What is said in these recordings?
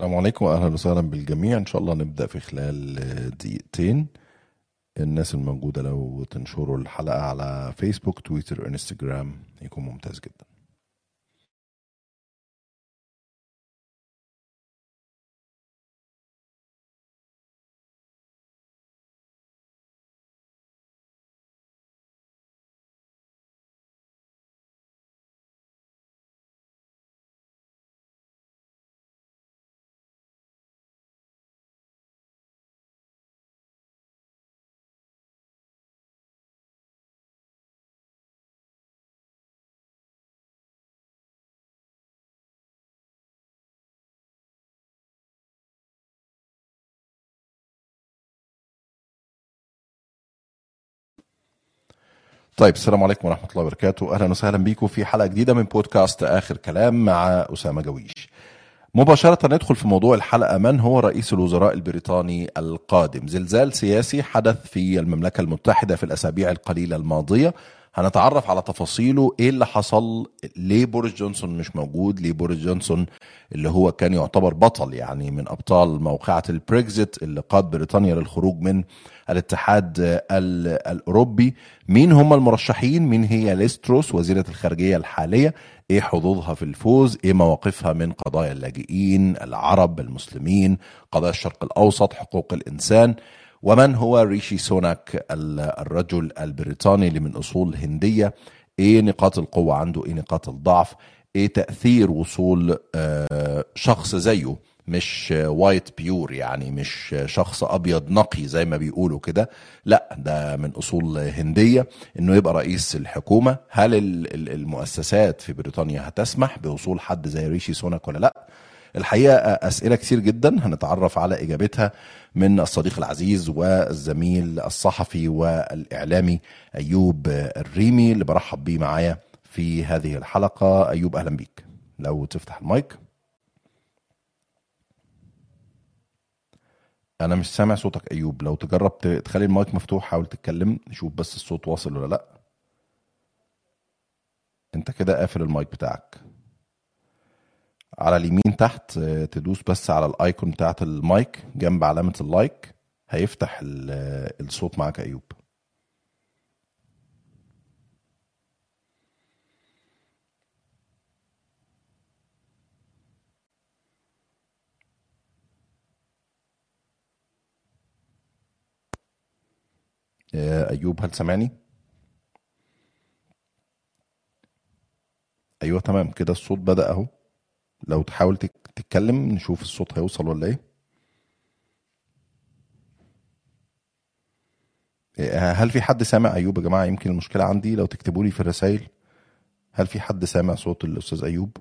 السلام عليكم واهلا وسهلا بالجميع. إن شاء الله نبدأ في خلال دقيقتين. الناس الموجودة لو تنشروا الحلقة على فيسبوك تويتر انستجرام يكون ممتاز جدا. طيب السلام عليكم ورحمة الله وبركاته. أهلا وسهلا بيكم في حلقة جديدة من بودكاست آخر كلام مع أسامة جويش. مباشرة ندخل في موضوع الحلقة من هو رئيس الوزراء البريطاني القادم؟ زلزال سياسي حدث في المملكة المتحدة في الأسابيع القليلة الماضية. هنتعرف على تفاصيله إيه اللي حصل ليه بوريس جونسون مش موجود ليه بوريس جونسون اللي هو كان يعتبر بطل يعني من أبطال موقعة البريكزيت اللي قاد بريطانيا للخروج من الاتحاد الأوروبي. مين هم المرشحين؟ مين هي ليستروس وزيرة الخارجية الحالية؟ إيه حظوظها في الفوز؟ إيه مواقفها من قضايا اللاجئين العرب المسلمين قضايا الشرق الأوسط حقوق الإنسان؟ ومن هو ريشي سوناك الرجل البريطاني اللي من أصول هندية. إيه نقاط القوة عنده؟ إيه نقاط الضعف؟ إيه تأثير وصول شخص زيه؟ مش white pure يعني مش شخص أبيض نقي زي ما بيقولوا كده. لا ده من أصول هندية. إنه يبقى رئيس الحكومة. هل المؤسسات في بريطانيا هتسمح بوصول حد زي ريشي سوناك ولا لا؟ الحقيقة أسئلة كتير جدا هنتعرف على إجابتها من الصديق العزيز والزميل الصحفي والإعلامي أيوب الريمي اللي برحب بيه معايا في هذه الحلقة. أيوب أهلا بيك. لو تفتح المايك. أنا مش سامع صوتك أيوب. لو تجرب تخلي المايك مفتوح حاول تتكلم نشوف بس الصوت واصل ولا لأ. أنت كده قافل المايك بتاعك. على اليمين تحت تدوس بس على ال icon بتاعت المايك جنب علامة ال like هيفتح الصوت معاك أيوب. أيوب هل سامعني؟ أيوه تمام. كده الصوت بدأ أهو. لو تحاول تتكلم نشوف الصوت هيوصل ولا إيه. هل في حد سامع أيوب يا جماعة؟ يمكن المشكلة عندي لو تكتبوا لي في الرسائل. هل في حد سامع صوت الأستاذ أيوب؟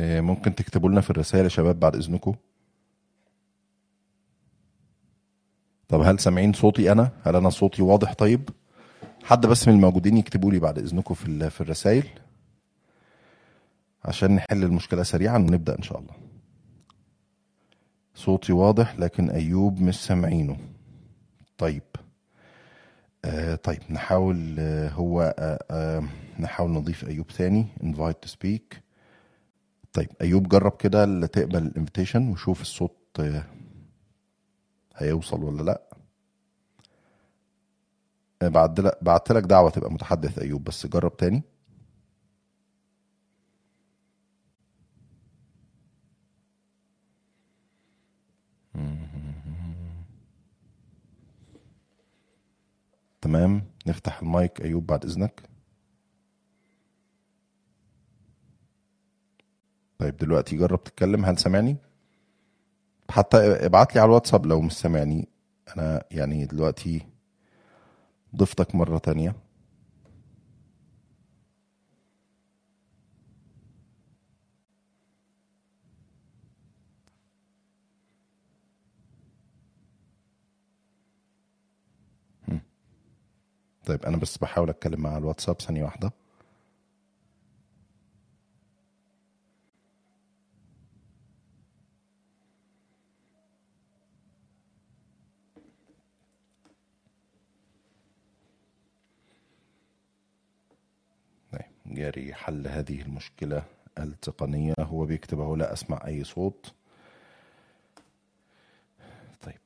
ممكن تكتبوا لنا في الرسائل يا شباب بعد إذنكم. طب هل سامعين صوتي أنا؟ هل أنا صوتي واضح؟ طيب حد بس من الموجودين يكتبوا لي بعد إذنكم في في الرسائل عشان نحل المشكلة سريعا ونبدأ إن شاء الله. صوتي واضح لكن أيوب مش سامعينه. طيب آه طيب نحاول آه هو آه آه نحاول نضيف أيوب ثاني invite to speak. طيب أيوب جرب كده تقبل الانفيتيشن وشوف الصوت هيوصل ولا لأ. بعد لك بعت لك دعوة تبقى متحدث أيوب بس جرب تاني. تمام نفتح المايك أيوب بعد إذنك. طيب دلوقتي جرب تتكلم هل سامعني؟ حتى ابعت لي على الواتساب لو مش سامعني. أنا يعني دلوقتي ضفتك مرة تانية. طيب أنا بس بحاول أتكلم مع الواتساب ثانية واحدة. جاري حل هذه المشكلة التقنية. هو بيكتب اهو لا أسمع أي صوت طيب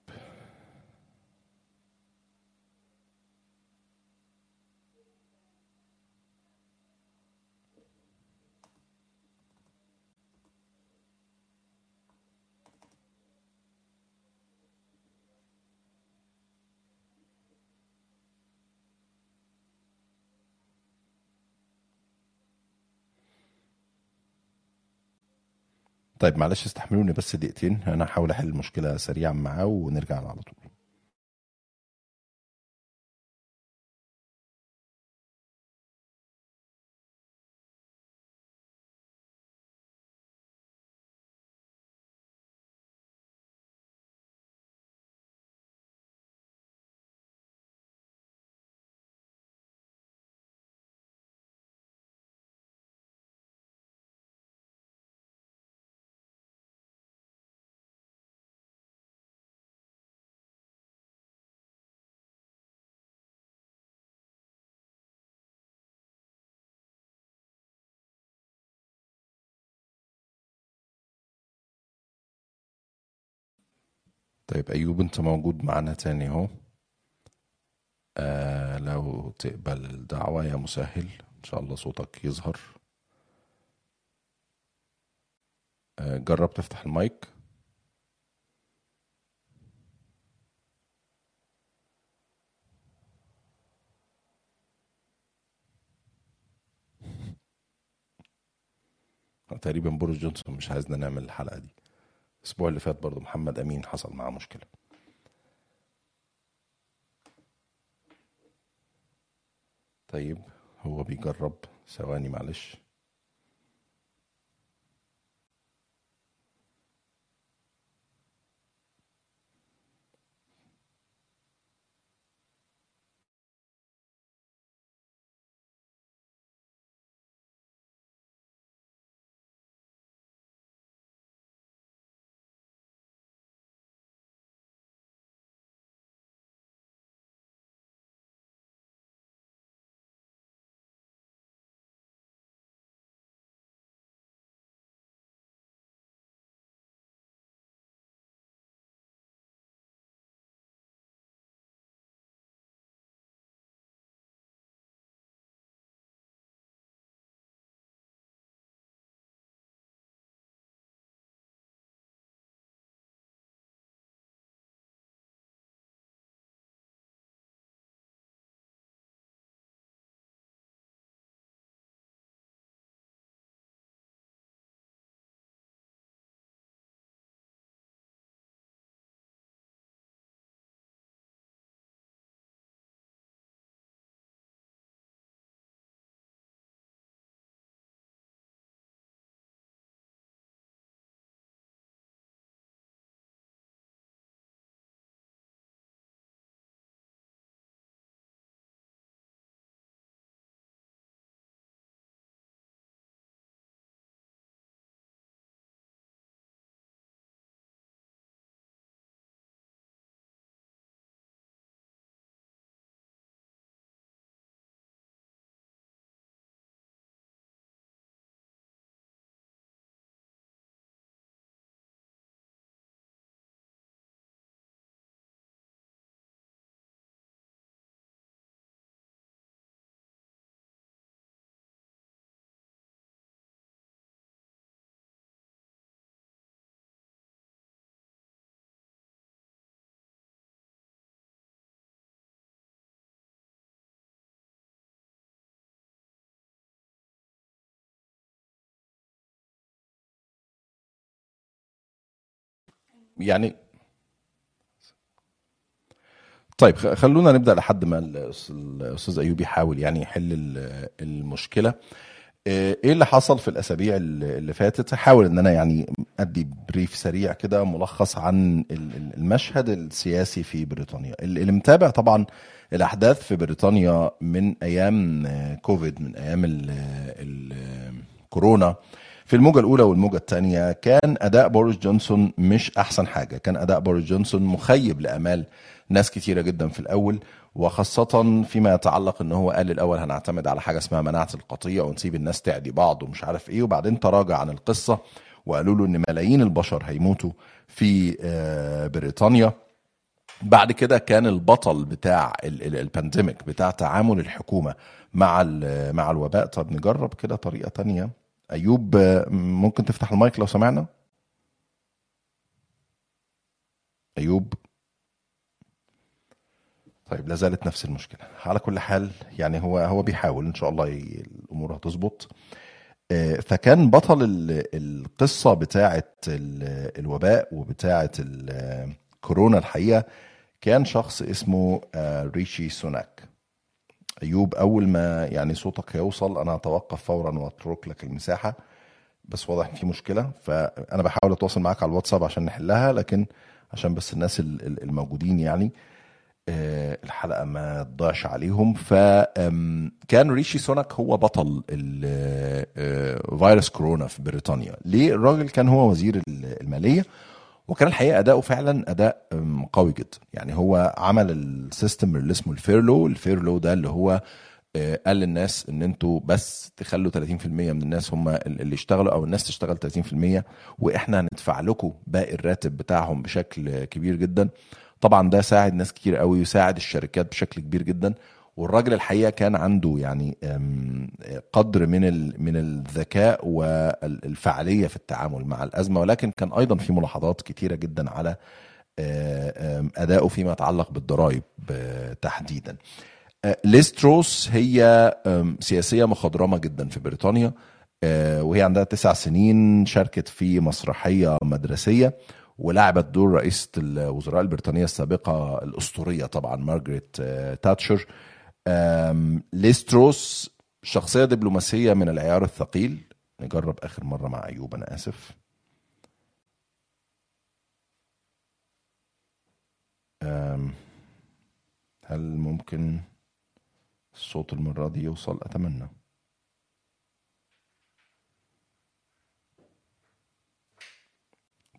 طيب معلش استحملوني بس دقيقتين أنا هحاول أحل المشكلة سريعا معاه ونرجع على طول. طيب أيوب أنت موجود معنا تاني أهو. آه لو تقبل الدعوة يا مسهل. إن شاء الله صوتك يظهر. آه جرب تفتح المايك. تقريبا بوريس جونسون مش عايزنا نعمل الحلقة دي. الأسبوع اللي فات برضو محمد أمين حصل معاه مشكلة. طيب هو بيجرب ثواني معلش. يعني طيب خلونا نبدأ لحد ما الاستاذ ايوب يحاول يعني يحل ال- المشكلة. آه، إيه اللي حصل في الأسابيع اللي فاتت؟ هحاول إن أنا يعني أدي بريف سريع كده ملخص عن ال- ال- المشهد السياسي في بريطانيا. اللي متابع طبعا الأحداث في بريطانيا من أيام آه، كوفيد من أيام ال- ال- كورونا في الموجة الأولى والموجة الثانية كان أداء بوريس جونسون مش أحسن حاجة. كان أداء بوريس جونسون مخيب لأمال ناس كتيرة جدا في الأول وخاصة فيما يتعلق إن هو قال الأول هنعتمد على حاجة اسمها مناعة القطيع ونسيب الناس تعدي بعض ومش عارف إيه وبعدين تراجع عن القصة وقالوا له إن ملايين البشر هيموتوا في آه، بريطانيا. بعد كده كان البطل بتاع ال pandemic بتاع تعامل الحكومة مع مع الوباء. طب نجرب كده طريقة تانية. أيوب ممكن تفتح المايك لو سمعنا؟ أيوب. طيب لا زالت نفس المشكلة. على كل حال يعني هو هو بيحاول. إن شاء الله الأمور هتظبط. آه، فكان بطل القصة بتاعه الوباء وبتاعه الكورونا الحقيقة كان شخص اسمه آه، ريشي سوناك. أيوب أول ما يعني صوتك هيوصل أنا هتوقف فورا وأترك لك المساحة. بس واضح في مشكلة فأنا بحاول أتواصل معاك على الواتساب عشان نحلها لكن عشان بس الناس الموجودين يعني آه، الحلقة ما تضيعش عليهم. فكان ريشي سوناك هو بطل آه، فيروس كورونا في بريطانيا. ليه؟ الراجل كان هو وزير المالية وكان الحقيقة أداؤه فعلا أداء قوي جدا. يعني هو عمل ال system اللي اسمه ال furlough. ال furlough ده اللي هو آه، قال للناس إن أنتوا بس تخلوا 30% من الناس هم اللي اشتغلوا أو الناس تشتغل 30% وإحنا هندفع لكم باقي الراتب بتاعهم بشكل كبير جدا. طبعا ده ساعد ناس كتير قوي وساعد الشركات بشكل كبير جدا. والراجل الحقيقة كان عنده يعني قدر من من الذكاء والفعالية في التعامل مع الأزمة ولكن كان أيضا في ملاحظات كتيرة جدا على أدائه فيما يتعلق بالضرائب تحديدا. ليستروس هي سياسية مخضرمة جدا في بريطانيا آه، وهي عندها تسع سنين شاركت في مسرحية مدرسية ولعبت دور رئيسة الوزراء البريطانية السابقة الأسطورية طبعا مارغريت آه، تاتشر ليستروس شخصية دبلوماسية من العيار الثقيل. نجرب آخر مرة مع أيوب أنا آسف. هل ممكن الصوت المرة دي يوصل؟ أتمنى.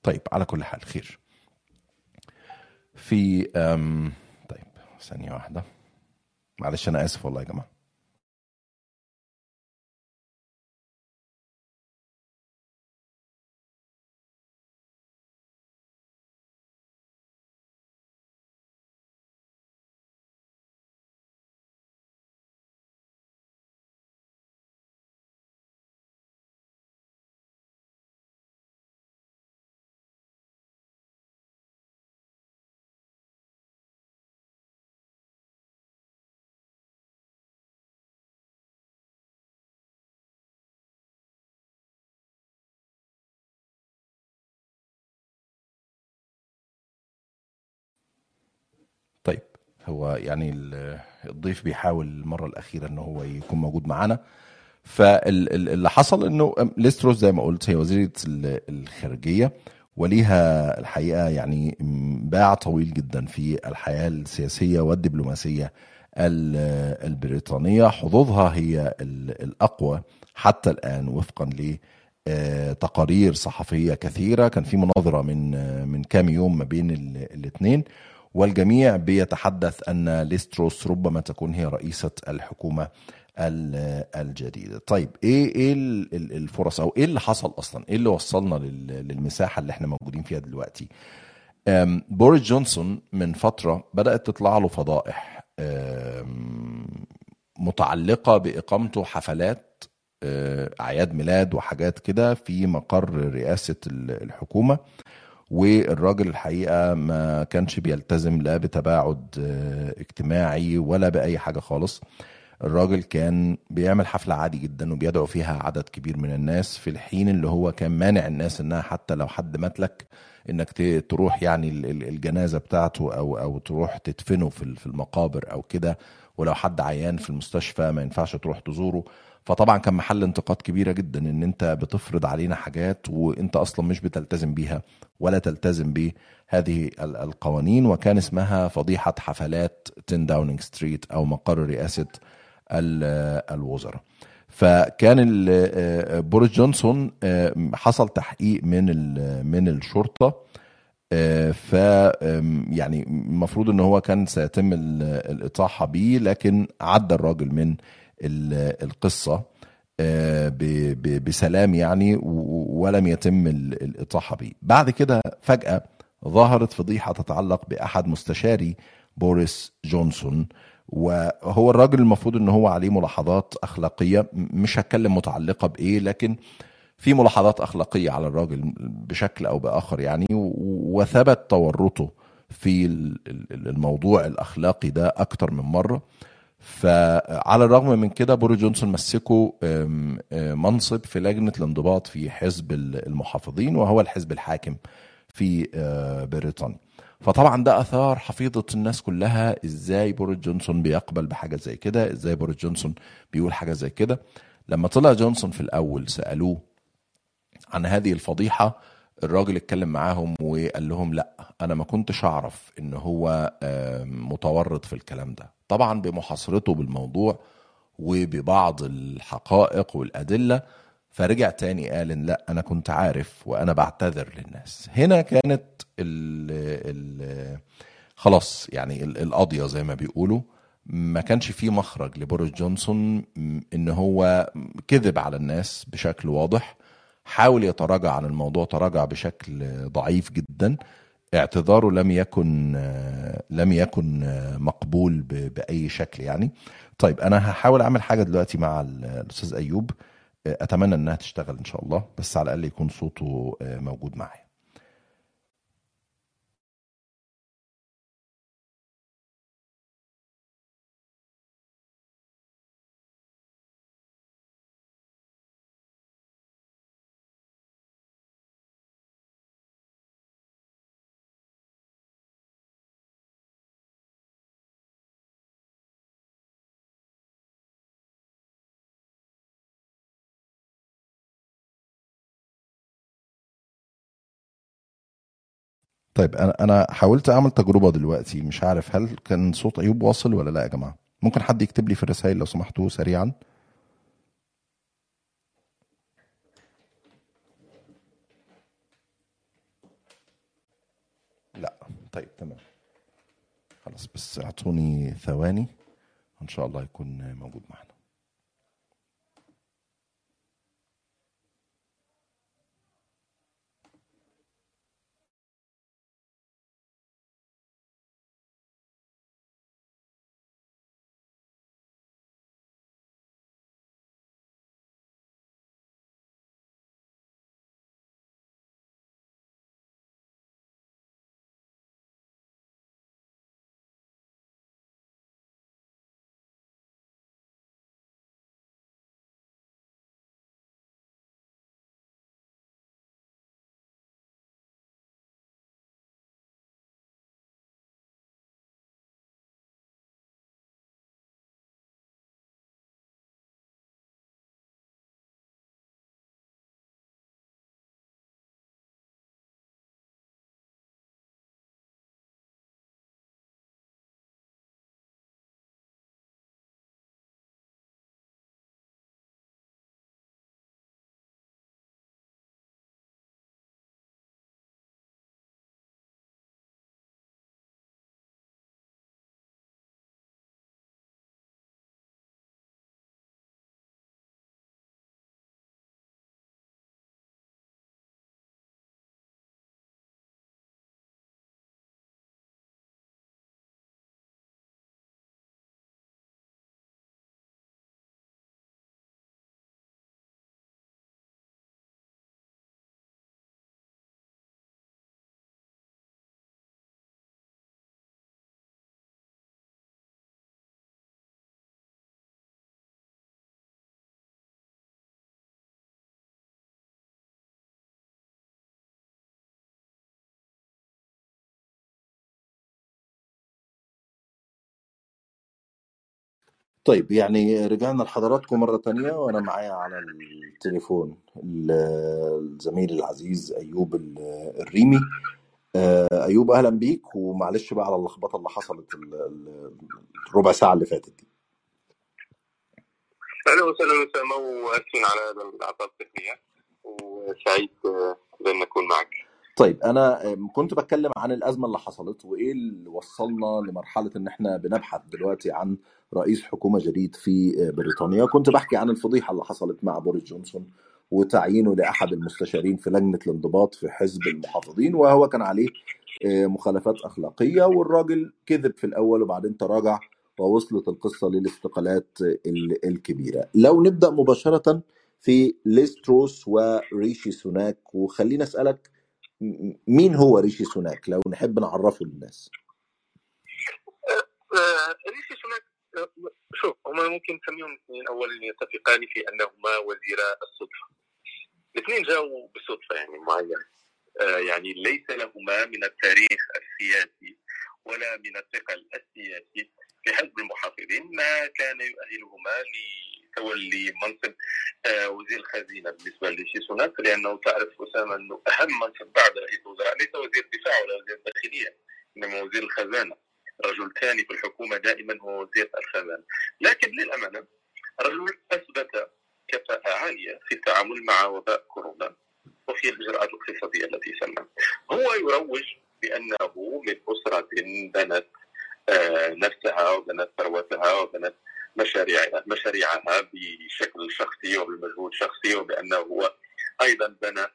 طيب على كل حال خير. في طيب ثانية واحدة. معلش أنا آسف والله يا جماعة. هو يعني الضيف بيحاول المرة الأخيرة إن هو يكون موجود معانا. فاللي حصل إنه ليستروس زي ما قلت هي وزيرة الخارجية وليها الحقيقة يعني باع طويل جدا في الحياة السياسية والدبلوماسية البريطانية. حظوظها هي الأقوى حتى الآن وفقا ل آه، تقارير صحفية كثيرة. كان في مناظرة من من كام يوم ما بين الاثنين والجميع بيتحدث أن ليستروس ربما تكون هي رئيسة الحكومة الجديدة طيب إيه إيه الفرص أو إيه اللي حصل أصلا؟ إيه اللي وصلنا للمساحة اللي إحنا موجودين فيها دلوقتي؟ بوريس جونسون من فترة بدأت تطلع له فضائح متعلقة بإقامته حفلات آه، أعياد ميلاد وحاجات كده في مقر رئاسة الحكومة. والراجل الحقيقة ما كانش بيلتزم لا بتباعد آه، اجتماعي ولا بأي حاجة خالص. الراجل كان بيعمل حفلة عادي جدا وبيدعو فيها عدد كبير من الناس في الحين اللي هو كان مانع الناس إنها حتى لو حد مات لك انك تروح يعني الجنازة بتاعته أو أو تروح تدفنه في المقابر أو كده. ولو حد عيان في المستشفى ما ينفعش تروح تزوره. فطبعا كان محل انتقاد كبيرة جدا إن أنت بتفرض علينا حاجات وأنت أصلا مش بتلتزم بيها ولا تلتزم بهذه القوانين وكان اسمها فضيحة حفلات 10 داونينج ستريت أو مقر رئاسة الوزراء. فكان بوريس جونسون حصل تحقيق من من الشرطة ف يعني المفروض إن هو كان سيتم الإطاحة بيه لكن عدى الراجل من القصة بسلام يعني ولم يتم الإطاحة بيه بعد كده فجأة ظهرت فضيحة تتعلق بأحد مستشاري بوريس جونسون وهو الراجل المفروض إن هو عليه ملاحظات أخلاقية مش هتكلم متعلقة بإيه لكن في ملاحظات أخلاقية على الراجل بشكل أو بآخر يعني وثبت تورطه في الموضوع الأخلاقي ده أكتر من مرة. فعلى الرغم من كده بوريس جونسون مسكه منصب في لجنة الانضباط في حزب المحافظين وهو الحزب الحاكم في بريطانيا. فطبعا ده أثار حفيظة الناس كلها إزاي بوريس جونسون بيقبل بحاجة زي كده إزاي بوريس جونسون بيقول حاجة زي كده. لما طلع جونسون في الأول سألوه عن هذه الفضيحة الراجل اتكلم معاهم وقال لهم لأ أنا ما كنتش أعرف إن هو متورط في الكلام ده. طبعا بمحاصرته بالموضوع وببعض الحقائق والأدلة فرجع تاني قال إن لأ أنا كنت عارف وأنا بعتذر للناس. هنا كانت ال ال خلاص يعني القضية زي ما بيقولوا ما كانش في مخرج لبوريس جونسون إن هو كذب على الناس بشكل واضح حاول يتراجع عن الموضوع تراجع بشكل ضعيف جدا. اعتذاره لم يكن لم يكن مقبول بأي شكل يعني. طيب أنا هحاول أعمل حاجة دلوقتي مع الأستاذ أيوب. أتمنى إنها تشتغل إن شاء الله بس على الأقل يكون صوته موجود معايا. طيب أنا أنا حاولت أعمل تجربة دلوقتي مش عارف هل كان صوت أيوب واصل ولا لا يا جماعة؟ ممكن حد يكتب لي في الرسائل لو سمحتوا سريعا؟ لا. طيب تمام. خلاص بس اعطوني ثواني ان شاء الله يكون موجود معنا. طيب يعني رجعنا لحضراتكم مرة تانية وأنا معايا على التليفون الزميل العزيز أيوب الريمي. أيوب أهلا بيك ومعلش بقى على اللخبطة اللي حصلت الربع ساعة اللي فاتت دي. أهلا وسهلا اسامه واسفين على هذا الاعطال التقنيه وسعيد بأن نكون معك. طيب أنا كنت بتكلم عن الأزمة اللي حصلت وإيه اللي وصلنا لمرحلة إن إحنا بنبحث دلوقتي عن رئيس حكومة جديد في بريطانيا. كنت بحكي عن الفضيحة اللي حصلت مع بوريس جونسون وتعيينه لأحد المستشارين في لجنة الانضباط في حزب المحافظين وهو كان عليه مخالفات أخلاقية والراجل كذب في الأول وبعدين تراجع ووصلت القصة للاستقالات الكبيرة. لو نبدأ مباشرة في ليز تراس وريشي سوناك وخلينا أسألك مين هو ريشي سوناك؟ لو نحب نعرفه للناس. ريشي سوناك شوف هما ممكن نسميهم الاثنين اولا يتفقان في أنهما وزيرا الصدفة. الاثنين جاوا بالصدفه يعني معين يعني ليس لهما من التاريخ السياسي ولا من الثقل السياسي في حزب المحافظين ما كان يؤهلهما لتولي منصب وزير الخزينة بالنسبة لشي سوناك لأنه تعرف أسامة إنه أهم منصب بعد رئيس الوزراء ليس وزير الدفاع ولا وزير الداخلية إنما وزير الخزانة. رجل ثاني في الحكومة دائما هو وزير الخزانة. لكن للأمانة رجل أثبت كفاءة عالية في التعامل مع وباء كورونا وفي الإجراءات الاقتصادية التي سمى هو يروج بأنه من أسرة بنت نفسها وبنت ثروتها وبنت مشاريع مشاريعها بشكل شخصي وبمجهود شخصي وبأنه هو أيضا بنى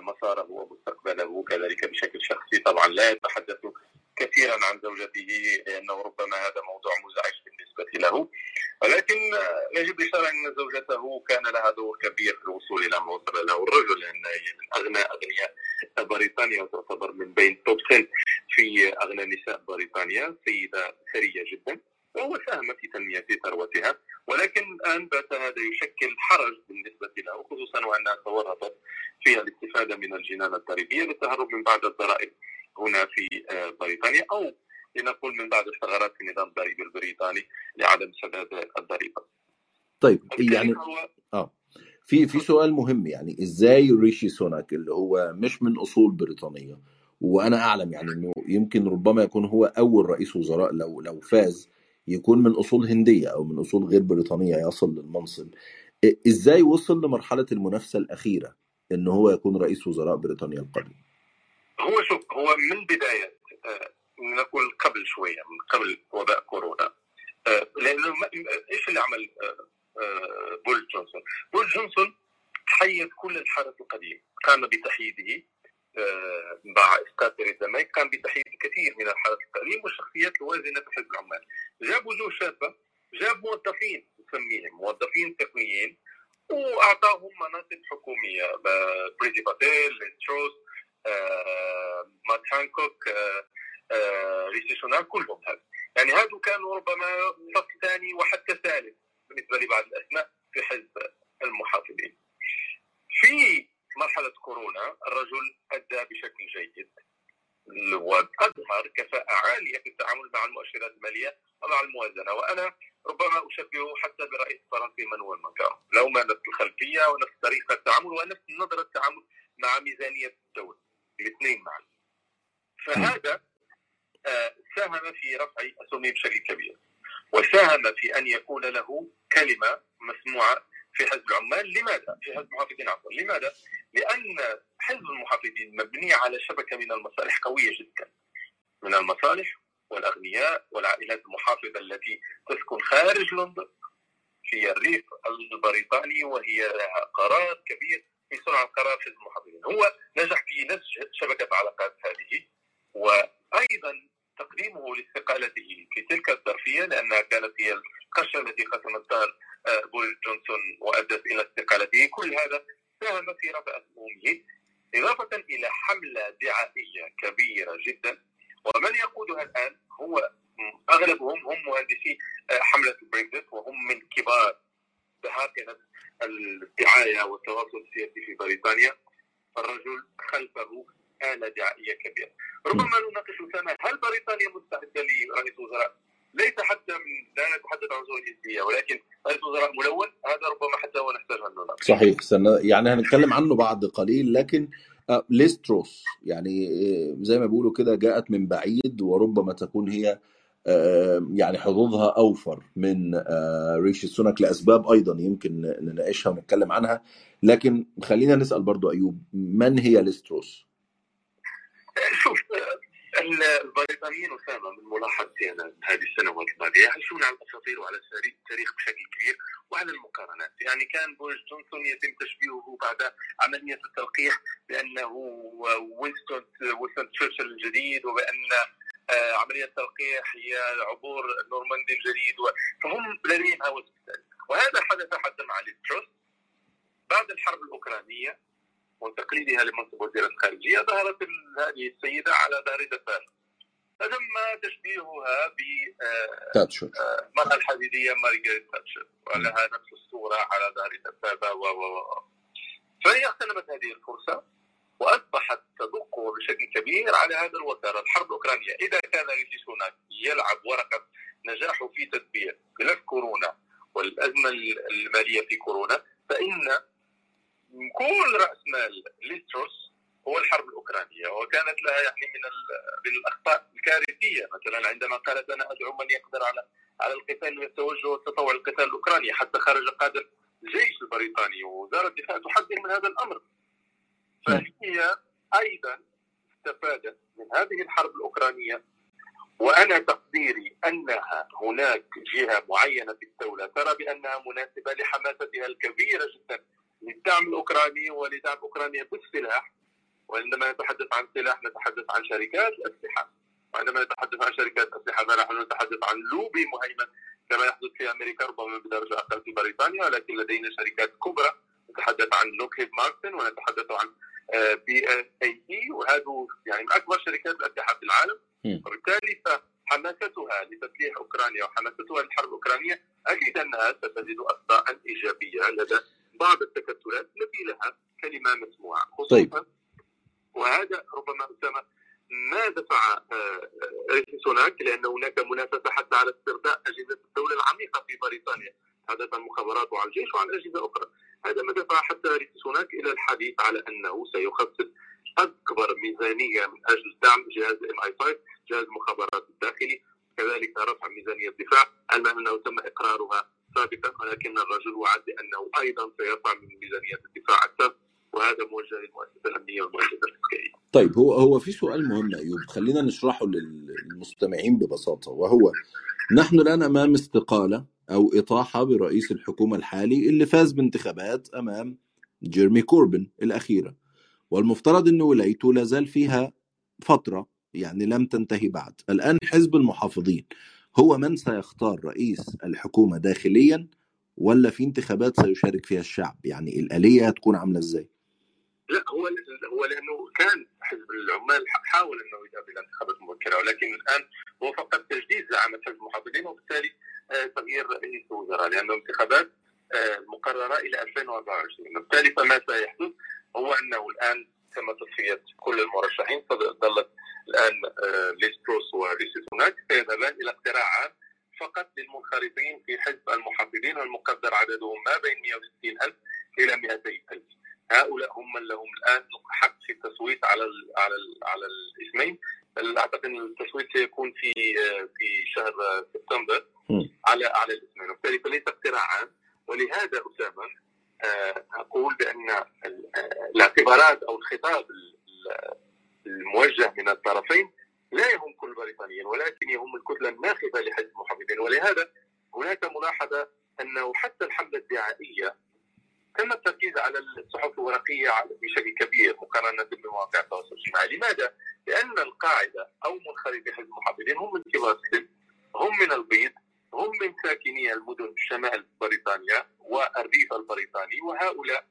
مساره ومستقبله كذلك بشكل شخصي. طبعا لا يتحدث كثيرا عن زوجته لأنه ربما هذا موضوع مزعج بالنسبة له. ولكن يجب الاشاره إن زوجته كان لها دور كبير في الوصول إلى ما وصل له. الرجل لأن هي من أغنى أغنياء بريطانيا وتعتبر من بين توب 10 في أغنى نساء بريطانيا. سيدة ثريه جدا. وهو ساهم في تنمية ثروتها ولكن الآن بات هذا يشكل حرج بالنسبة له خصوصا وأنها تورطت في الاستفادة من الجنان الضريبيه للتهرب من بعض الضرائب هنا في بريطانيا أو لنقول من بعض الثغرات في النظام الضريبي البريطاني لعدم سداد الضريبة. طيب يعني آه في في سؤال مهم يعني إزاي ريشي سوناك اللي هو مش من أصول بريطانية وأنا أعلم يعني إنه يمكن ربما يكون هو أول رئيس وزراء لو لو فاز يكون من أصول هندية أو من أصول غير بريطانية يصل للمنصب. إزاي وصل لمرحلة المنافسة الأخيرة إن هو يكون رئيس وزراء بريطانيا القادم هو شوف هو من بداية نقول قبل شوية من قبل وباء كورونا. لأنه إيش اللي عمل بوريس جونسون؟ بوريس جونسون حيد كل الحرس القديم قام بتحييده مع إسقاط تيريزا ماي قام بتحييد الكثير من الحرس القديم والشخصيات الوازنة في حزب العمال جاب وجوه شابة جاب موظفين نسميهم موظفين تقنيين وأعطاهم مناصب حكومية بريتي باتيل ليز تراس مات هانكوك ريشي سوناك كلهم هذا يعني هذو كانوا ربما صف ثاني وحتى ثالث بالنسبة لبعض الأسماء في حزب المحافظين. في مرحلة كورونا الرجل أدى بشكل جيد. واظهر كفاءة عالية في التعامل مع المؤشرات المالية ومع الموازنة. وأنا ربما أشبهه حتى برئيس فرنسي مانويل ماكرون. له نفس الخلفية ونفس طريقة التعامل ونفس نظرة التعامل مع ميزانية الدولة. الاثنين معا. فهذا ساهم في رفع اسهمه بشكل كبير. وساهم في أن يكون له كلمة مسموعة في حزب العمال. لماذا؟ في حزب المحافظين عفوا. لماذا؟ لأن حزب المحافظين مبني على شبكة من المصالح قوية جدا. من المصالح والأغنياء والعائلات المحافظة التي تسكن خارج لندن. في الريف البريطاني وهي لها قرار كبير في صنع القرار حزب المحافظين. هو نجح في نسج شبكة العلاقات هذه وأيضا تقديمه لاستقالته في تلك الظرفية لأنها كانت هي القشة التي قسمت دار بوريس جونسون وأدت إلى استقالته، كل هذا ساهم في رفع اسهمه إضافة إلى حملة دعائية كبيرة جدا. ومن يقودها الآن هو أغلبهم هم مهندسي حملة البريكزيت وهم من كبار دهاقنه الدعاية والتواصل السياسي في بريطانيا. الرجل خلفه آلة دعائية كبيرة. ربما نناقش أسامة هل بريطانيا مستعدة لرئيس وزراء؟ ليس حتى من لا نتحدث عن زوج جنسية ولكن رئيس وزراء ملون هذا ربما حتى هو نحتاج نناقش صحيح. سنة يعني هنتكلم عنه بعد قليل لكن ليستروس يعني زي ما بيقولوا كده جاءت من بعيد وربما تكون هي يعني حظوظها أوفر من ريشي سوناك لأسباب أيضا يمكن نناقشها ونتكلم عنها. لكن خلينا نسأل برضو أيوب من هي ليستروس؟ شوف البريطانيين اسامه من ملاحظتي أنا هذه السنوات الماضيه يعيشون على الأساطير وعلى التاريخ بشكل كبير وعلى المقارنات. يعني كان بوريس جونسون يتم تشبيهه بعد عملية التلقيح بأنه وينستون وينستون تشرشل الجديد وبأن آه، عملية التلقيح هي عبور نورماندي الجديد فهم لديهم هوس وهذا حدث حتى مع ليز تراس بعد الحرب الأوكرانية. وتقليدها لمنصب وزير الخارجية ظهرت هذه السيدة على دار دفان. فتم تشبيهها ب تاتشر. المرأة الحديدية مارغريت تاتشر ولها نفس الصورة على دار دبابة و و فهي اغتنمت هذه الفرصة وأصبحت تدق بشكل كبير على هذا الوتر. الحرب الأوكرانية، إذا كان ريشي سوناك يلعب ورقة نجاحه في تدبير ملف كورونا والأزمة المالية في كورونا فإن كل رأس مال ليستروس هو الحرب الأوكرانية وكانت لها يعني من من الأخطاء الكارثية. مثلا عندما قالت أنا ادعو من يقدر على على القتال والتوجه والتطوع للقتال الأوكراني حتى خرج قادر الجيش البريطاني ووزاره الدفاع تحذر من هذا الأمر. فهي أيضا استفادت من هذه الحرب الأوكرانية وأنا تقديري أنها هناك جهة معينة في الدولة ترى بأنها مناسبة لحماستها الكبيرة جدا. للدعم الأوكراني ولدعم أوكرانيا بالسلاح وعندما نتحدث عن سلاح نتحدث عن شركات الأسلحة. وعندما نتحدث عن شركات الأسلحة فنحن نتحدث عن لوبي مهيمن كما يحدث في أمريكا ربما بدرجه أقل في بريطانيا ولكن لدينا شركات كبرى. نتحدث عن لوكهيد مارتن ونتحدث عن بي إي إي وهذا يعني من أكبر شركات الأسلحة في العالم. وبالتالي فحماستها لتسليح أوكرانيا وحماستها للحرب الأوكرانية أكيد أنها ستجد اخطاء إيجابية لدى بعض التكتلات التي لها كلمة مسموعة خصوصا طيب. وهذا ربما أسامة ما دفع آه، رئيس سوناك لأن هناك منافسة حتى على استرداء أجهزة الدولة العميقة في بريطانيا تحدث عن المخابرات وعن الجيش وعن أجهزة أخرى هذا ما دفع حتى رئيس سوناك إلى الحديث على أنه سيخصص أكبر ميزانية من أجل دعم جهاز ام اي 5 جهاز المخابرات الداخلي كذلك رفع ميزانية الدفاع علما أنه تم إقرارها سابقا ولكن الرجل وعد بانه أيضا سيرفع من ميزانية الدفاع أكثر وهذا موجه للمؤسسة الأمنية والمؤسسة العسكرية. طيب هو هو في سؤال مهم أيوب. خلينا نشرحه للمستمعين ببساطة وهو نحن الآن أمام استقالة أو إطاحة برئيس الحكومة الحالي اللي فاز بانتخابات أمام جيرمي كوربن الأخيرة. والمفترض إن ولايته لا زال فيها فترة يعني لم تنتهي بعد. الآن حزب المحافظين هو من سيختار رئيس الحكومة داخليا ولا في انتخابات سيشارك فيها الشعب؟ يعني الآلية هتكون عاملة إزاي؟ لا هو هو لأنه كان حزب العمال حاول إنه يذهب إلى انتخابات مبكرة ولكن الآن هو فقط تجديد زعامة حزب المحافظين وبالتالي آه، تغيير رئيس الوزراء لأنه انتخابات آه، مقررة إلى 2024 وبالتالي فما سيحدث هو أنه الآن تم تصفية كل المرشحين ظلت الآن آه، ليس بروس وريسي سوناك سيذهبان إلى اقتراع فقط للمنخرطين في حزب المحافظين والمقدر عددهم ما بين 160 ألف إلى 200 ألف. هؤلاء هم من لهم الآن حق في التصويت على ال على ال على الاسمين. أعتقد إن التصويت سيكون في في شهر سبتمبر على على الاسمين. وبالتالي فليس اقتراعا ولهذا أسامة آه، أقول بأن آه، الاعتبارات أو الخطاب الموجه من الطرفين لا يهم كل البريطانيين ولكن يهم الكتلة الناخبة لحزب المحافظين ولهذا هناك ملاحظة أنه حتى الحملة الدعائية تم التركيز على الصحف الورقية بشكل كبير مقارنة بمواقع التواصل الاجتماعي، لماذا؟ لأن القاعدة أو منخرطي حزب المحافظين هم من كبار السن، هم من البيض، هم من ساكني المدن شمال بريطانيا والريف البريطاني وهؤلاء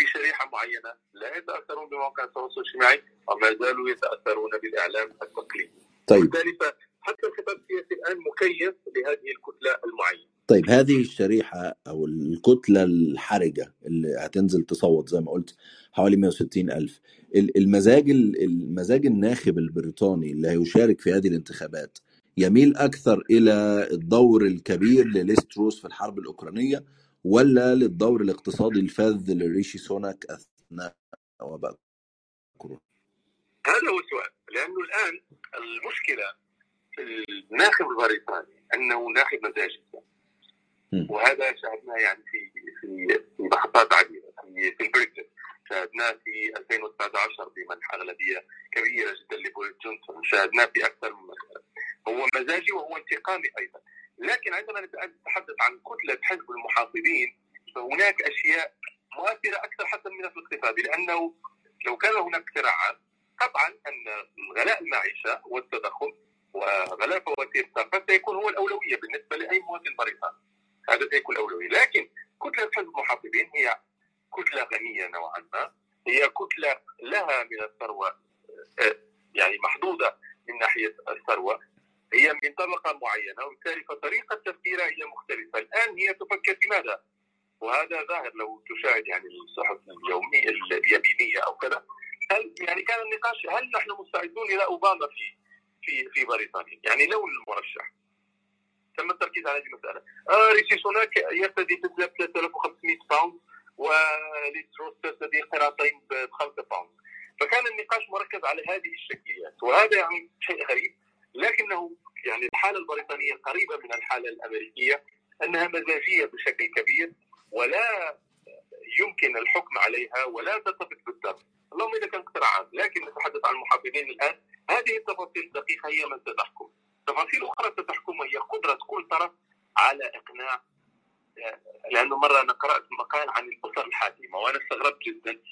في شريحة معينة لا يتأثرون بمواقع التواصل الاجتماعي وما زالوا يتأثرون بالإعلام التقليدي. طيب. وبالتالي حتى الخطاب السياسي الآن مكيف لهذه الكتلة المعينة. طيب هذه الشريحة أو الكتلة الحرجة اللي هتنزل تصوت زي ما قلت حوالي 160 ألف المزاج المزاج الناخب البريطاني اللي هيشارك في هذه الانتخابات يميل أكثر إلى الدور الكبير لليستروس في الحرب الأوكرانية ولا للدور الاقتصادي الفذ لريشي سوناك أثناء وباء كورونا؟ هذا هو السؤال لأنه الآن المشكلة في الناخب البريطاني أنه ناخب مزاجي وهذا شاهدناه يعني في في في محطات عديدة في في البريكزت شاهدناه في 2019 بمنح اغلبيه كبيرة جدا لبوريس جونسون شاهدناه في أكثر من مساله هو مزاجي وهو انتقامي أيضا. لكن عندما نتحدث عن كتلة حزب المحافظين فهناك أشياء مؤثرة أكثر حتى من الاقتصادي لأنه لو كان هناك صراعات قطعا أن غلاء المعيشة والتضخم وغلاء فواتير الطاقة سيكون هو الأولوية بالنسبة لأي مواطن بريطاني هذا سيكون الأولوية. لكن كتلة حزب المحافظين هي كتلة غنية نوعا ما. هي كتلة لها من الثروة آه، يعني محدودة من ناحية الثروة. هي من طبقة معينة وبالتالي فطريقة تفكيرها هي مختلفة. الآن هي تفكر في ماذا؟ وهذا ظاهر لو تشاهد يعني الصحف اليومية اليمينية أو كذا. هل يعني كان النقاش هل نحن مستعدون إلى أوباما في في في بريطانيا؟ يعني لو المرشح تم التركيز على هذه المسألة. آه ريشي سوناك يرتدي بدله 3500 pound وليز تراس ترتدي قراطين ب 5 pound فكان النقاش مركز على هذه الشكليات وهذا يعني شيء غريب لكنه يعني الحالة البريطانية قريبة من الحالة الأمريكية أنها مزاجية بشكل كبير ولا يمكن الحكم عليها ولا تتفق بالضبط اللهم اذا كان اختراعات لكن نتحدث عن المحافظين الآن. هذه التفاصيل الدقيقة هي من ستحكم. تفاصيل أخرى ستحكم هي قدرة كل طرف على إقناع لأنه مرة أنا قرأت مقال عن الاسر الحاكمه وأنا استغربت جدا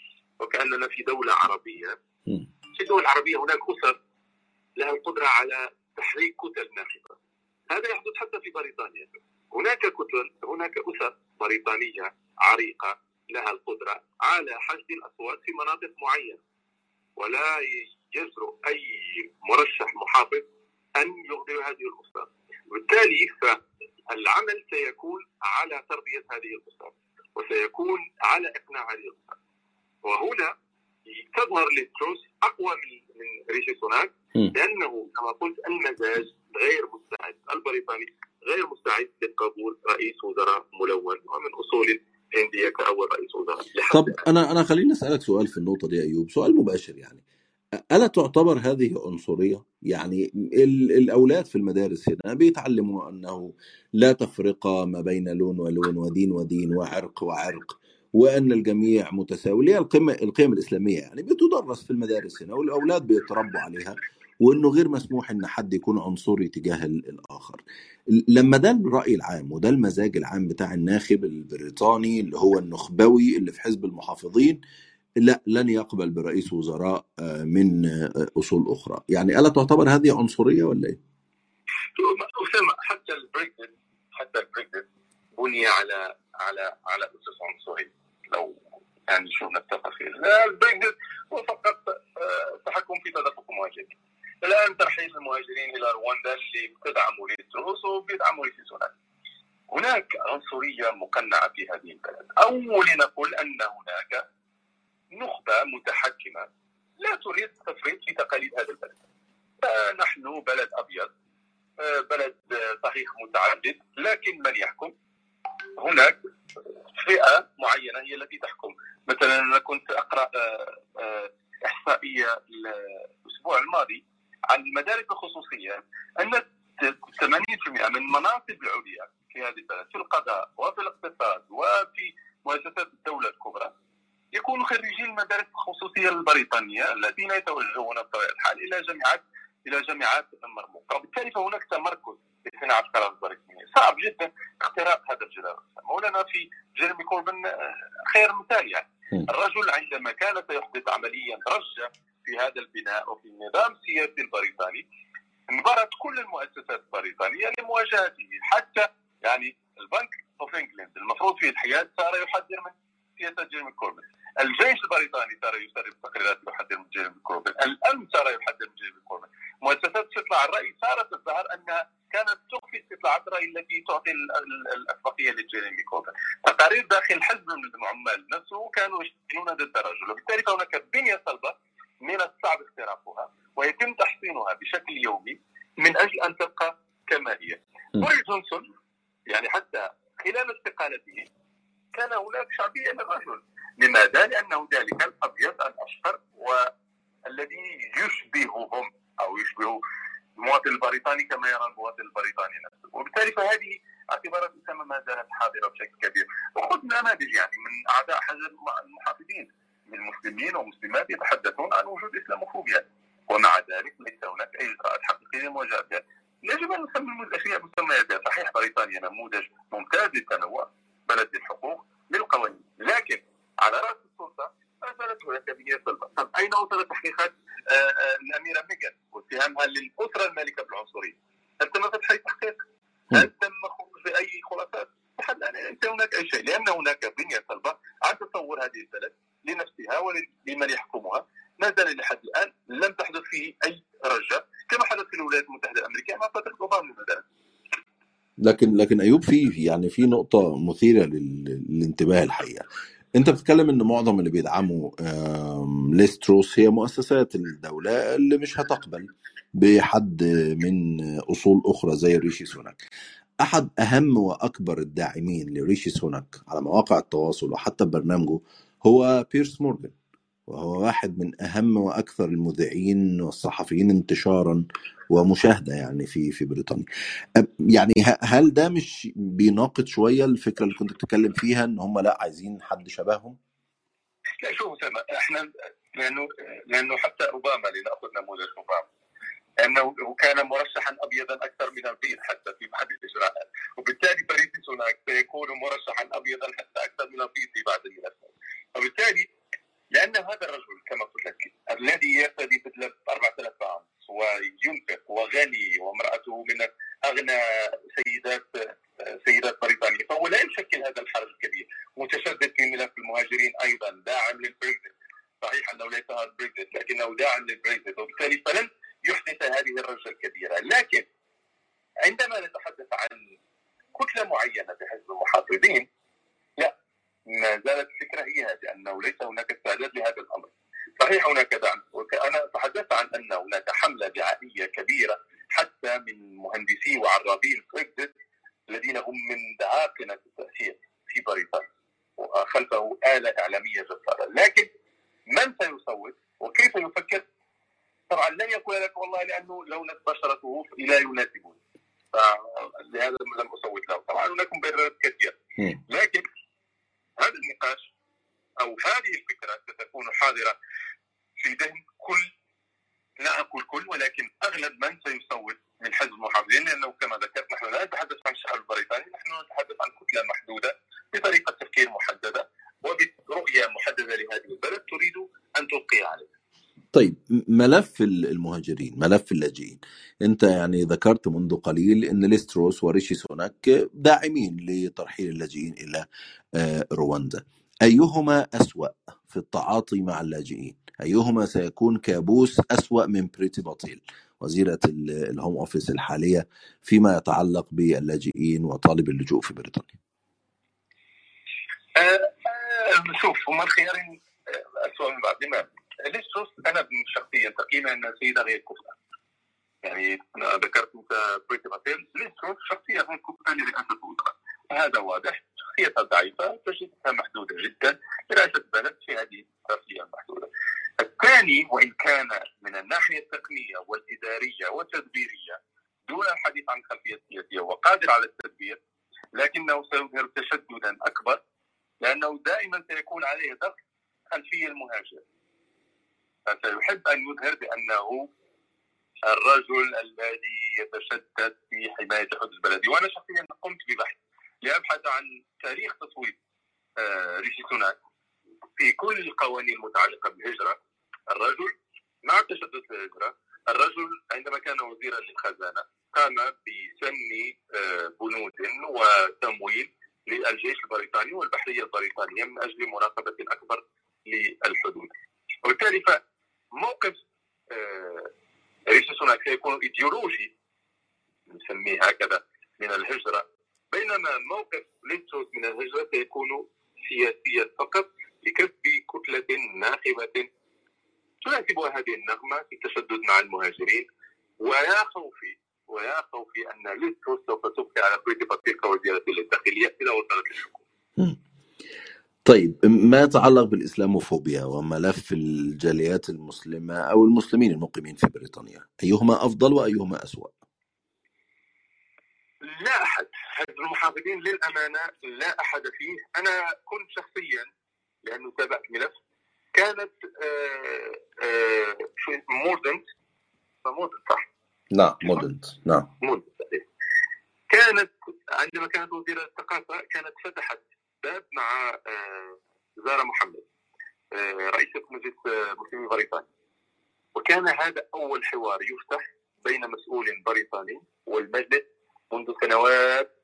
وكأننا في دولة عربية. في الدول العربيه هناك أسر لها القدرة على تحريك كتل ناخبة. هذا يحدث حتى في بريطانيا. هناك كتل هناك أسر بريطانية عريقة لها القدرة على حشد الأصوات في مناطق معينة. ولا يجرؤ أي مرشح محافظ أن يغضب هذه الأسر. وبالتالي فالعمل سيكون على تربية هذه الأسر وسيكون على إقناع هذه الأسر. وهنا تظهر لتروس أقوى من ريشي سوناك لأنه كما قلت المزاج غير مستعد البريطاني غير مستعد لقبول رئيس وزراء ملون ومن أصول هنديه كأول رئيس وزراء. طب أنا أنا خليني أسألك سؤال في النقطة دي أيوب. سؤال مباشر يعني. ألا تعتبر هذه عنصرية؟ يعني الأولاد في المدارس هنا بيتعلموا أنه لا تفرقة ما بين لون ولون ودين ودين وعرق وعرق وأن الجميع متساوي اللي هي القيم القيم الإسلامية يعني بتدرس في المدارس هنا والأولاد بيتربوا عليها وأنه غير مسموح إن حد يكون عنصري تجاه الآخر. لما ده الرأي العام وده المزاج العام بتاع الناخب البريطاني اللي هو النخبوي اللي في حزب المحافظين لا لن يقبل برئيس وزراء آه، من آه، أصول أخرى. يعني ألا تعتبر هذه عنصرية ولا إيه؟ أسامة حتى البريكزت حتى البريكزت بني على على على أسس عنصرية. لو يعني شو نتفق فيه البريكزت هو فقط آه، تحكم في تدفق المهاجرين. الآن ترحيل المهاجرين إلى رواندا اللي بتدعموا ليستروس وبيدعموا لسيسوناك هناك عنصرية مقنعة في هذه البلد. أو لنقول أن هناك نخبة متحكمة لا تريد التفريط في تقاليد هذا البلد. نحن بلد أبيض آه، بلد صحيح متعدد لكن من يحكم؟ هناك فئة معينة هي التي تحكم. مثلا أنا كنت أقرأ آه، آه، إحصائية الأسبوع الماضي عن المدارس الخصوصية أن 80% من المناصب العليا في هذه البلد في القضاء وفي الاقتصاد وفي مؤسسات الدولة الكبرى يكونوا خريجي المدارس الخصوصية البريطانية الذين يتوجهون بطبيعه الحال إلى جامعات إلى جامعات مرموقة. وبالتالي فهناك تمركز في صناعه القرار البريطانيه صعب جدا اختراق هذا الجدار. ولنا في جيرمي كوربن آه، خير مثال يعني. الرجل عندما كان سيحدث عمليا رجه في هذا البناء وفي النظام السياسي البريطاني انبرت كل المؤسسات البريطانية لمواجهته. حتى يعني ال Bank of England المفروض فيه الحياد صار يحذر من سياسة جيرمي كوربن. الجيش البريطاني صار يسرب تحذيرات من جيرمي كوربن الامن يحذر من جيرمي كوربن مؤسسات استطلاع الرأي صارت تظهر أنها كانت تخفي استطلاعات الرأي التي تعطي الاسبقيه لجيرمي كوربن تقارير داخل حزب العمال نفسه كانوا يشتغلون ضد الرجل وبالتالي هناك بنية صلبة من الصعب اختراقها ويتم تحصينها بشكل يومي من أجل أن تبقى كما هي. بوريس جونسون يعني حتى خلال استقالته كان هناك شعبية للرجل لماذا؟ لأنه ذلك الأبيض الاشقر والذي يشبههم أو يشبه المواطن البريطاني كما يرى المواطن البريطاني نفسه وبالتالي فهذه اعتبارات اسامه ما زالت حاضرة بشكل كبير وخذ نماذج يعني من اعداء حزب المحافظين للمسلمين والمسلمات يتحدثون عن وجود إسلاموفوبيا ومع ذلك ليس هناك أي إجراءات حقيقية لمواجهة بها. يجب ان نسمي الاشياء مسمياتها، صحيح بريطانيا نموذج ممتاز للتنوع بلد للحقوق للقوانين، لكن على راس السلطه ما زالت هناك بنيه صلبه، طب اين وصلت تحقيقات آه، آه، الاميره ميغان واتهامها للاسره المالكه بالعنصريه؟ هل تم فتح اي تحقيق؟ هل تم خروج باي خلاصات؟ لحد الان ليس هناك اي شيء لأن هناك بنيه صلبه عن تصور هذه البلد لنفسها ولمن يحكمها ما زال لحد الان لم تحدث فيه اي رجه كما حدث في الولايات المتحده الامريكيه مع فتره اوباما مثلا لكن أيوب في يعني في نقطة مثيرة لل- للانتباه الحقيقة. أنت بتتكلم إن معظم اللي بيدعموا ليستروس هي مؤسسات الدولة اللي مش هتقبل بحد من أصول أخرى زي ريشي سوناك. أحد أهم وأكبر الداعمين لريشي سوناك على مواقع التواصل وحتى برنامجه هو بيرس مورجان. وهو واحد من أهم وأكثر المذيعين والصحفيين انتشارا ومشاهدة يعني في في بريطانيا. يعني هل ده مش بيناقض شوية الفكرة اللي كنت بتتكلم فيها إن هم لأ عايزين حد شبههم؟ لا شوف إحنا لأنه لأنه حتى أوباما لناخذ نموذج أوباما لأنه كان مرشحا ابيضا أكثر من البيض حتى في بعض الإجراءات. وبالتالي بريد سوناك سيكون مرشحا ابيضا حتى أكثر من البيض في بعض الملفات وبالتالي هذا الرجل كما قلت لك الذي يرتدي بدله 4000 عام وينفق وغني وامراته من اغنى سيدات سيدات بريطانيا فهو لا يشكل هذا الحرج الكبير متشدد في ملف المهاجرين أيضا داعم للبريكزيت صحيح انه ليس هذا البريكزيت لكنه داعم للبريكزيت وبالتالي فلن يحدث هذه الرجه الكبيره لكن عندما نتحدث عن كتله معينه في حزب المحافظين لا ما زالت الفكرة هي هذه انه ليس هناك استعداد لهذا الامر صحيح هناك دعم وأنا تحدثت عن ان هناك حمله دعائيه كبيره حتى من مهندسي وعرابين بريكزيت الذين هم من دعاقنه التاثير في بريطانيا وخلفه آلة إعلامية جبارة لكن من سيصوت وكيف يفكر طبعا لن يقول لك والله لأنه لونة بشرته لا يناسبني فلهذا لم أصوت له طبعا هناك مبررات كثيرة مم. لكن هذا النقاش أو هذه الفكرة ستكون حاضرة في ذهن كل لا أقول كل ولكن أغلب من سيصوت من حزب المحافظين لأنه كما ذكرت نحن لا نتحدث عن الشعب البريطاني نحن نتحدث عن كتلة محدودة بطريقة تفكير محددة وبرؤية محددة لهذه البلد تريد أن تلقي عليه طيب م- ملف ال- المهاجرين ملف اللاجئين. انت يعني ذكرت منذ قليل إن ليستروس وريشي سوناك داعمين لترحيل اللاجئين إلى آه، رواندا. أيهما أسوأ في التعاطي مع اللاجئين؟ أيهما سيكون كابوس أسوأ من بريتي باتيل وزيرة ال- ال Home Office الحالية فيما يتعلق باللاجئين وطالبي اللجوء في بريطانيا؟ آه، آه، شوف هما الخيارين أسوأ من بعض؟ ليز تراس أنا شخصيا تقييمي أن السيدة غير كفء يعني ذكرت أنت بريتي باتيل ليز تراس شخصية غير كفء لرئاسة الوزراء هذا واضح. شخصيتها ضعيفة تجربتها محدودة جدا. لرئاسة بلد في هذه الشخصية المحدودة الثاني وإن كان من الناحية التقنية والإدارية والتدبيرية دون الحديث عن خلفية سياسية وقادر على التدبير لكنه سيظهر تشددا أكبر لأنه دائما سيكون عليه ضغط خلفية المهاجر. فسيحب أن يظهر بأنه الرجل الذي يتشدد في حماية حدود البلد. وأنا شخصيا قمت ببحث لو أبحث عن تاريخ تصويت آه، ريشي سوناك. في كل القوانين المتعلقة بالهجرة الرجل مع التشدد في الهجرة الرجل عندما كان وزيرا للخزانة قام بسن آه، بنود وتمويل للجيش البريطاني والبحرية البريطانية من أجل مراقبة أكبر للحدود. وبالتالي فموقف آه، ريشي سوناك سيكون إيديولوجي نسميه هكذا من الهجرة بينما موقف ليز تراس من الهجرة سيكون سياسيا فقط لكسب كتلة ناخبة تناسبها هذه النغمة في التشدد مع المهاجرين ويا خوفي ويا خوفي أن ليز تراس سوف تبقي على بريتي باتيل كوزيرة للداخلية إذا وصلت للحكم مم. طيب ما يتعلق بالإسلاموفوبيا وملف الجاليات المسلمة أو المسلمين المقيمين في بريطانيا؟ أيهما أفضل وأيهما أسوأ؟ لا أحد. حزب المحافظين للأمانة لا أحد فيه. أنا كنت شخصيا لأنه تابعت ملف كانت موردنت. موردنت صح؟ نعم موردنت نعم. موردنت كانت عندما كانت وزيرة الثقافة كانت فتحت باب مع زارا محمد. رئيسة مجلس مسلمي بريطانيا وكان هذا أول حوار يفتح بين مسؤول بريطاني والمجلس منذ سنوات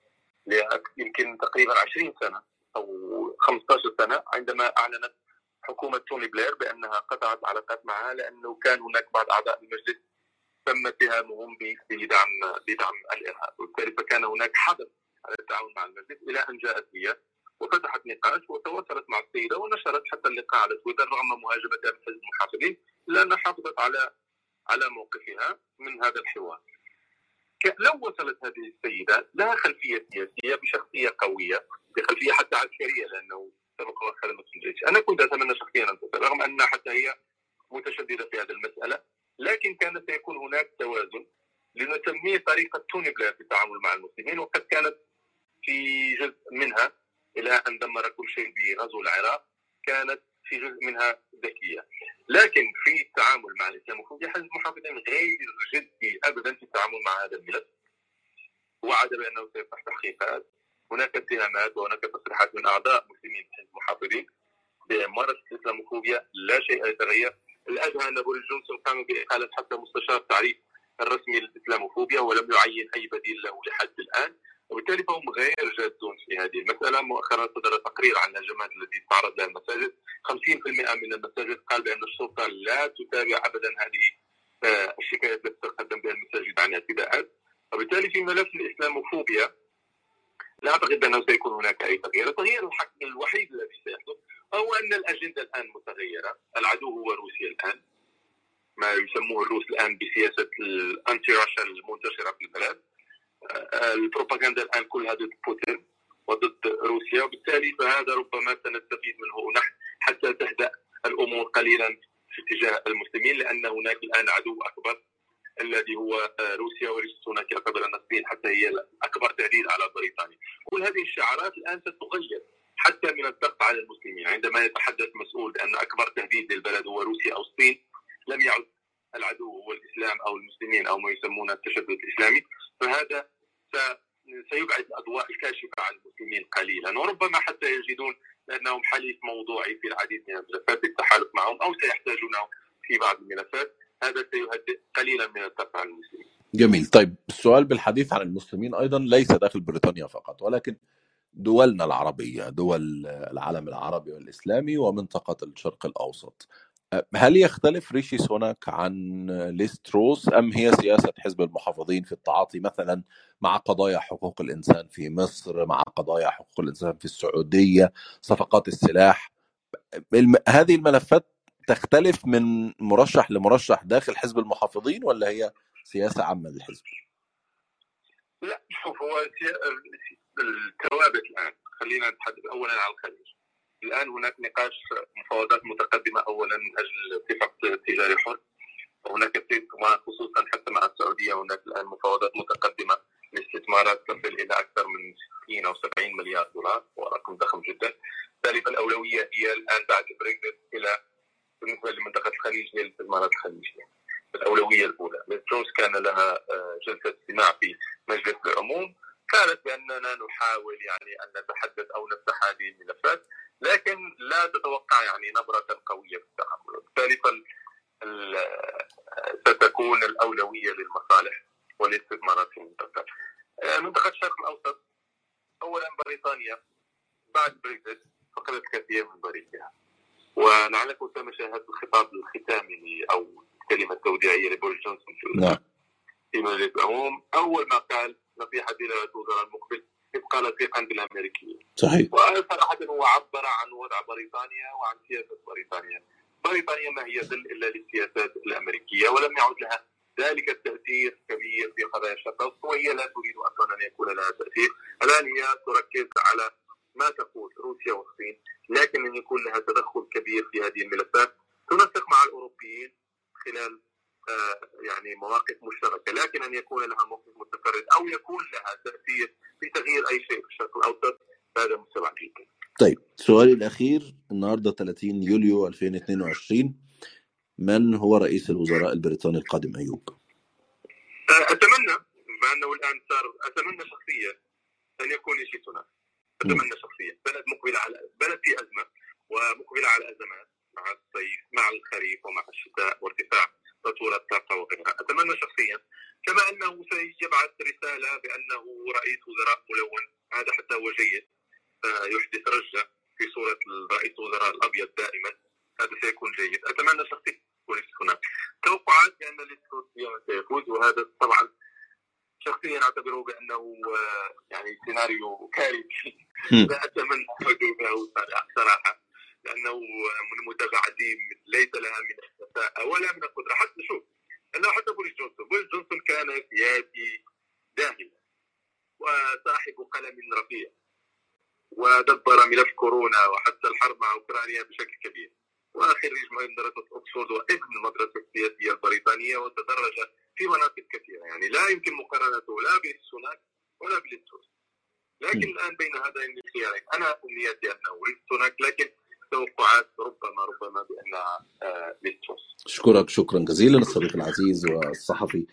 يمكن تقريبا 20 سنة أو 15 سنة عندما أعلنت حكومة توني بلير بأنها قطعت علاقات معها لأنه كان هناك بعض أعضاء المجلس تم اتهامهم بدعم بدعم الإرهاب. وبالتالي فكان هناك حدث على التعاون مع المجلس إلى أن جاءت هي وفتحت نقاش وتواصلت مع السيدة ونشرت حتى اللقاء على تويتر رغم مهاجمتها من حزب المحافظين الا انها حافظت على على موقفها من هذا الحوار. لو وصلت هذه السيدة لها خلفية سياسية بشخصية قوية بخلفية حتى عسكرية لأنه سبق وخدمت في الجيش، أنا كنت أتمنى شخصيا أن تصل رغم ان حتى هي متشددة في هذه المسألة لكن كان سيكون هناك توازن لنسميه طريقة توني بلير في التعامل مع المسلمين وقد كانت في جزء منها إلى أن دمر كل شيء بغزو العراق كانت في جزء منها ذكية. لكن في التعامل مع الاسلاموفوبيا حزب المحافظين غير جدي ابدا في التعامل مع هذا الملف وعد بأنه سيفتح تحقيقات هناك اتهامات وهناك تصريحات من أعضاء مسلمين حزب المحافظين بممارسه الإسلاموفوبيا لا شيء يتغير. الأدهى أن بوريس جونسون قام بإقالة حتى مستشار التعريف الرسمي للإسلاموفوبيا ولم يعين أي بديل له لحد الآن. وبالتالي فهم غير جادون في هذه المسألة. مؤخرا صدر تقرير عن الهجمات التي تعرض لها المساجد. 50% من المساجد قال بأن الشرطة لا تتابع ابدا هذه آه، الشكايات التي تقدم بها المساجد عن اعتداءات. وبالتالي في ملف الإسلاموفوبيا لا أعتقد بانه سيكون هناك أي تغيير، التغيير الوحيد الذي سيحدث هو أن الأجندة الآن متغيرة، العدو هو روسيا الآن ما يسموه الروس الآن بسياسة الانتي راشا المنتشرة في البلاد البروباغندا الآن كلها ضد بوتين وضد روسيا وبالتالي فهذا ربما سنستفيد منه نحن حتى تهدأ الأمور قليلا في اتجاه المسلمين لأن هناك الآن عدو أكبر الذي هو روسيا وليست هناك ان الصين حتى هي اكبر تهديد على بريطانيا. كل هذه الشعارات الآن ستغير حتى من الضغط على المسلمين عندما يتحدث مسؤول بأن أكبر تهديد للبلد هو روسيا أو الصين لم يعد العدو هو الإسلام أو المسلمين أو ما يسمونه التشدد الإسلامي فهذا سيبعد الاضواء الكاشفه عن المسلمين قليلا وربما حتى يجدون أنهم حليف موضوعي في العديد من الملفات للتحالف معهم أو سيحتاجونه في بعض الملفات. هذا سيهدئ قليلا من الضغط على المسلمين. جميل. طيب السؤال بالحديث عن المسلمين أيضا ليس داخل بريطانيا فقط ولكن دولنا العربية دول العالم العربي والإسلامي ومنطقة الشرق الأوسط. هل يختلف ريشي سوناك عن ليستروس أم هي سياسة حزب المحافظين في التعاطي مثلا مع قضايا حقوق الإنسان في مصر مع قضايا حقوق الإنسان في السعودية صفقات السلاح؟ هذه الملفات تختلف من مرشح لمرشح داخل حزب المحافظين ولا هي سياسة عامة للحزب؟ لا شوف هو الثوابت الآن خلينا نتحدث اولا عن الخليج. الآن هناك نقاش مفاوضات متقدمة اولا من أجل اتفاق تجاري حر وهناك خصوصا حتى مع السعودية هناك الآن مفاوضات متقدمة لاستثمارات تصل إلى أكثر من 60 أو 70 مليار دولار ورقم ضخم جدا. بالتالي فالاولويه هي الآن بعد البريكزت إلى بالنسبة لمنطقة الخليج هي الاستثمارات الخليجية. الأولوية الأولى. تونس كان لها آه، جلسة استماع في مجلس العموم. قالت بأننا نحاول يعني أن نتحدث أو نفتح هذه الملفات لكن لا تتوقع يعني نبرة قوية في التعامل وبالتالي ستكون الأولوية للمصالح والاستثمارات في المنطقة. آه، منطقه الشرق الأوسط اولا بريطانيا بعد بريكزيت فقدت كثير من بريقها ولعلك اسامه شاهدت الخطاب الختامي أو الكلمة التوديعيه لبوريس جونسون في نعم في مجلس العموم اول ما قال الوزراء المقبل ابقى لصيقا بالامريكيين. صحيح. وصراحه هو عبر عن وضع بريطانيا وعن سياسه بريطانيا. بريطانيا ما هي ظل الا للسياسات الامريكيه ولم يعد لها ذلك التاثير كبير في قضايا الشرق الاوسط وهي لا تريد أصلا ان يكون لها تاثير، الان هي تركز على ما تقول روسيا والصين، لكن ان يكون لها تدخل كبير في هذه الملفات تنسق مع الاوروبيين خلال آه، يعني مواقف مشتركه لكن ان يكون لها موقف متفرد أو يكون لها تاثير في تغيير اي شيء في الشرق الاوسط هذا مستبعد جدا. طيب سؤالي الأخير النهاردة 30 يوليو 2022 من هو رئيس الوزراء البريطاني القادم أيوب؟ أتمنى مع أنه الآن صار أتمنى شخصيا أن يكون ريشي سوناك أتمنى شخصيا بلد مقبل على بلد في أزمة ومقبلة على أزمات مع الصيف مع الخريف ومع الشتاء وارتفاع فاتورة الطاقة وغيرها أتمنى شخصيا كما أنه سيبعث رسالة بأنه رئيس وزراء ملون هذا حتى هو جيد يحدث رجة في صورة رئيس الوزراء الأبيض دائما هذا سيكون جيد أتمنى شخصيا هناك توقعات بأن ليستروس سيفوز وهذا طبعا شخصيا اعتبره بانه يعني سيناريو كارثي لا اتمنى حدوثه صراحة لأنه من متابعتي ليس لها من الكفاءه ولا من القدره حتى شوف انه حتى بوريس جونسون بوريس جونسون كان سياسي داهية وصاحب قلم رفيع ودبر ملف كورونا وحتى الحرب مع اوكرانيا بشكل كبير وخريج مدرسه اوكسفورد وابن المدرسة السياسيه البريطانيه وتدرج في مناطق كثيره يعني لا يمكن مقارنته لا بالسوناك ولا بليز تراس لكن الان بين هذين الخيارين أنا امنيتي انه سوناك لكن توقعات ربما ربما بانها آه أشكرك شكرا جزيلا الصديق العزيز والصحفي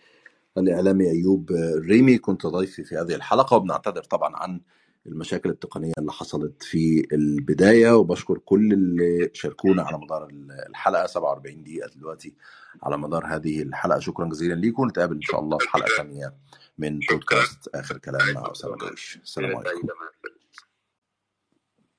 الإعلامي أيوب الريمي كنت ضيفي في هذه الحلقة وبنعتذر طبعا عن المشاكل التقنية اللي حصلت في البداية. وبشكر كل اللي شاركونا على مدار الحلقة. 47 دقيقة دلوقتي على مدار هذه الحلقة. شكرا جزيلا ليكم. نتقابل إن شاء الله في حلقة ثانية من بودكاست آخر كلام مع جويش السلام عليكم.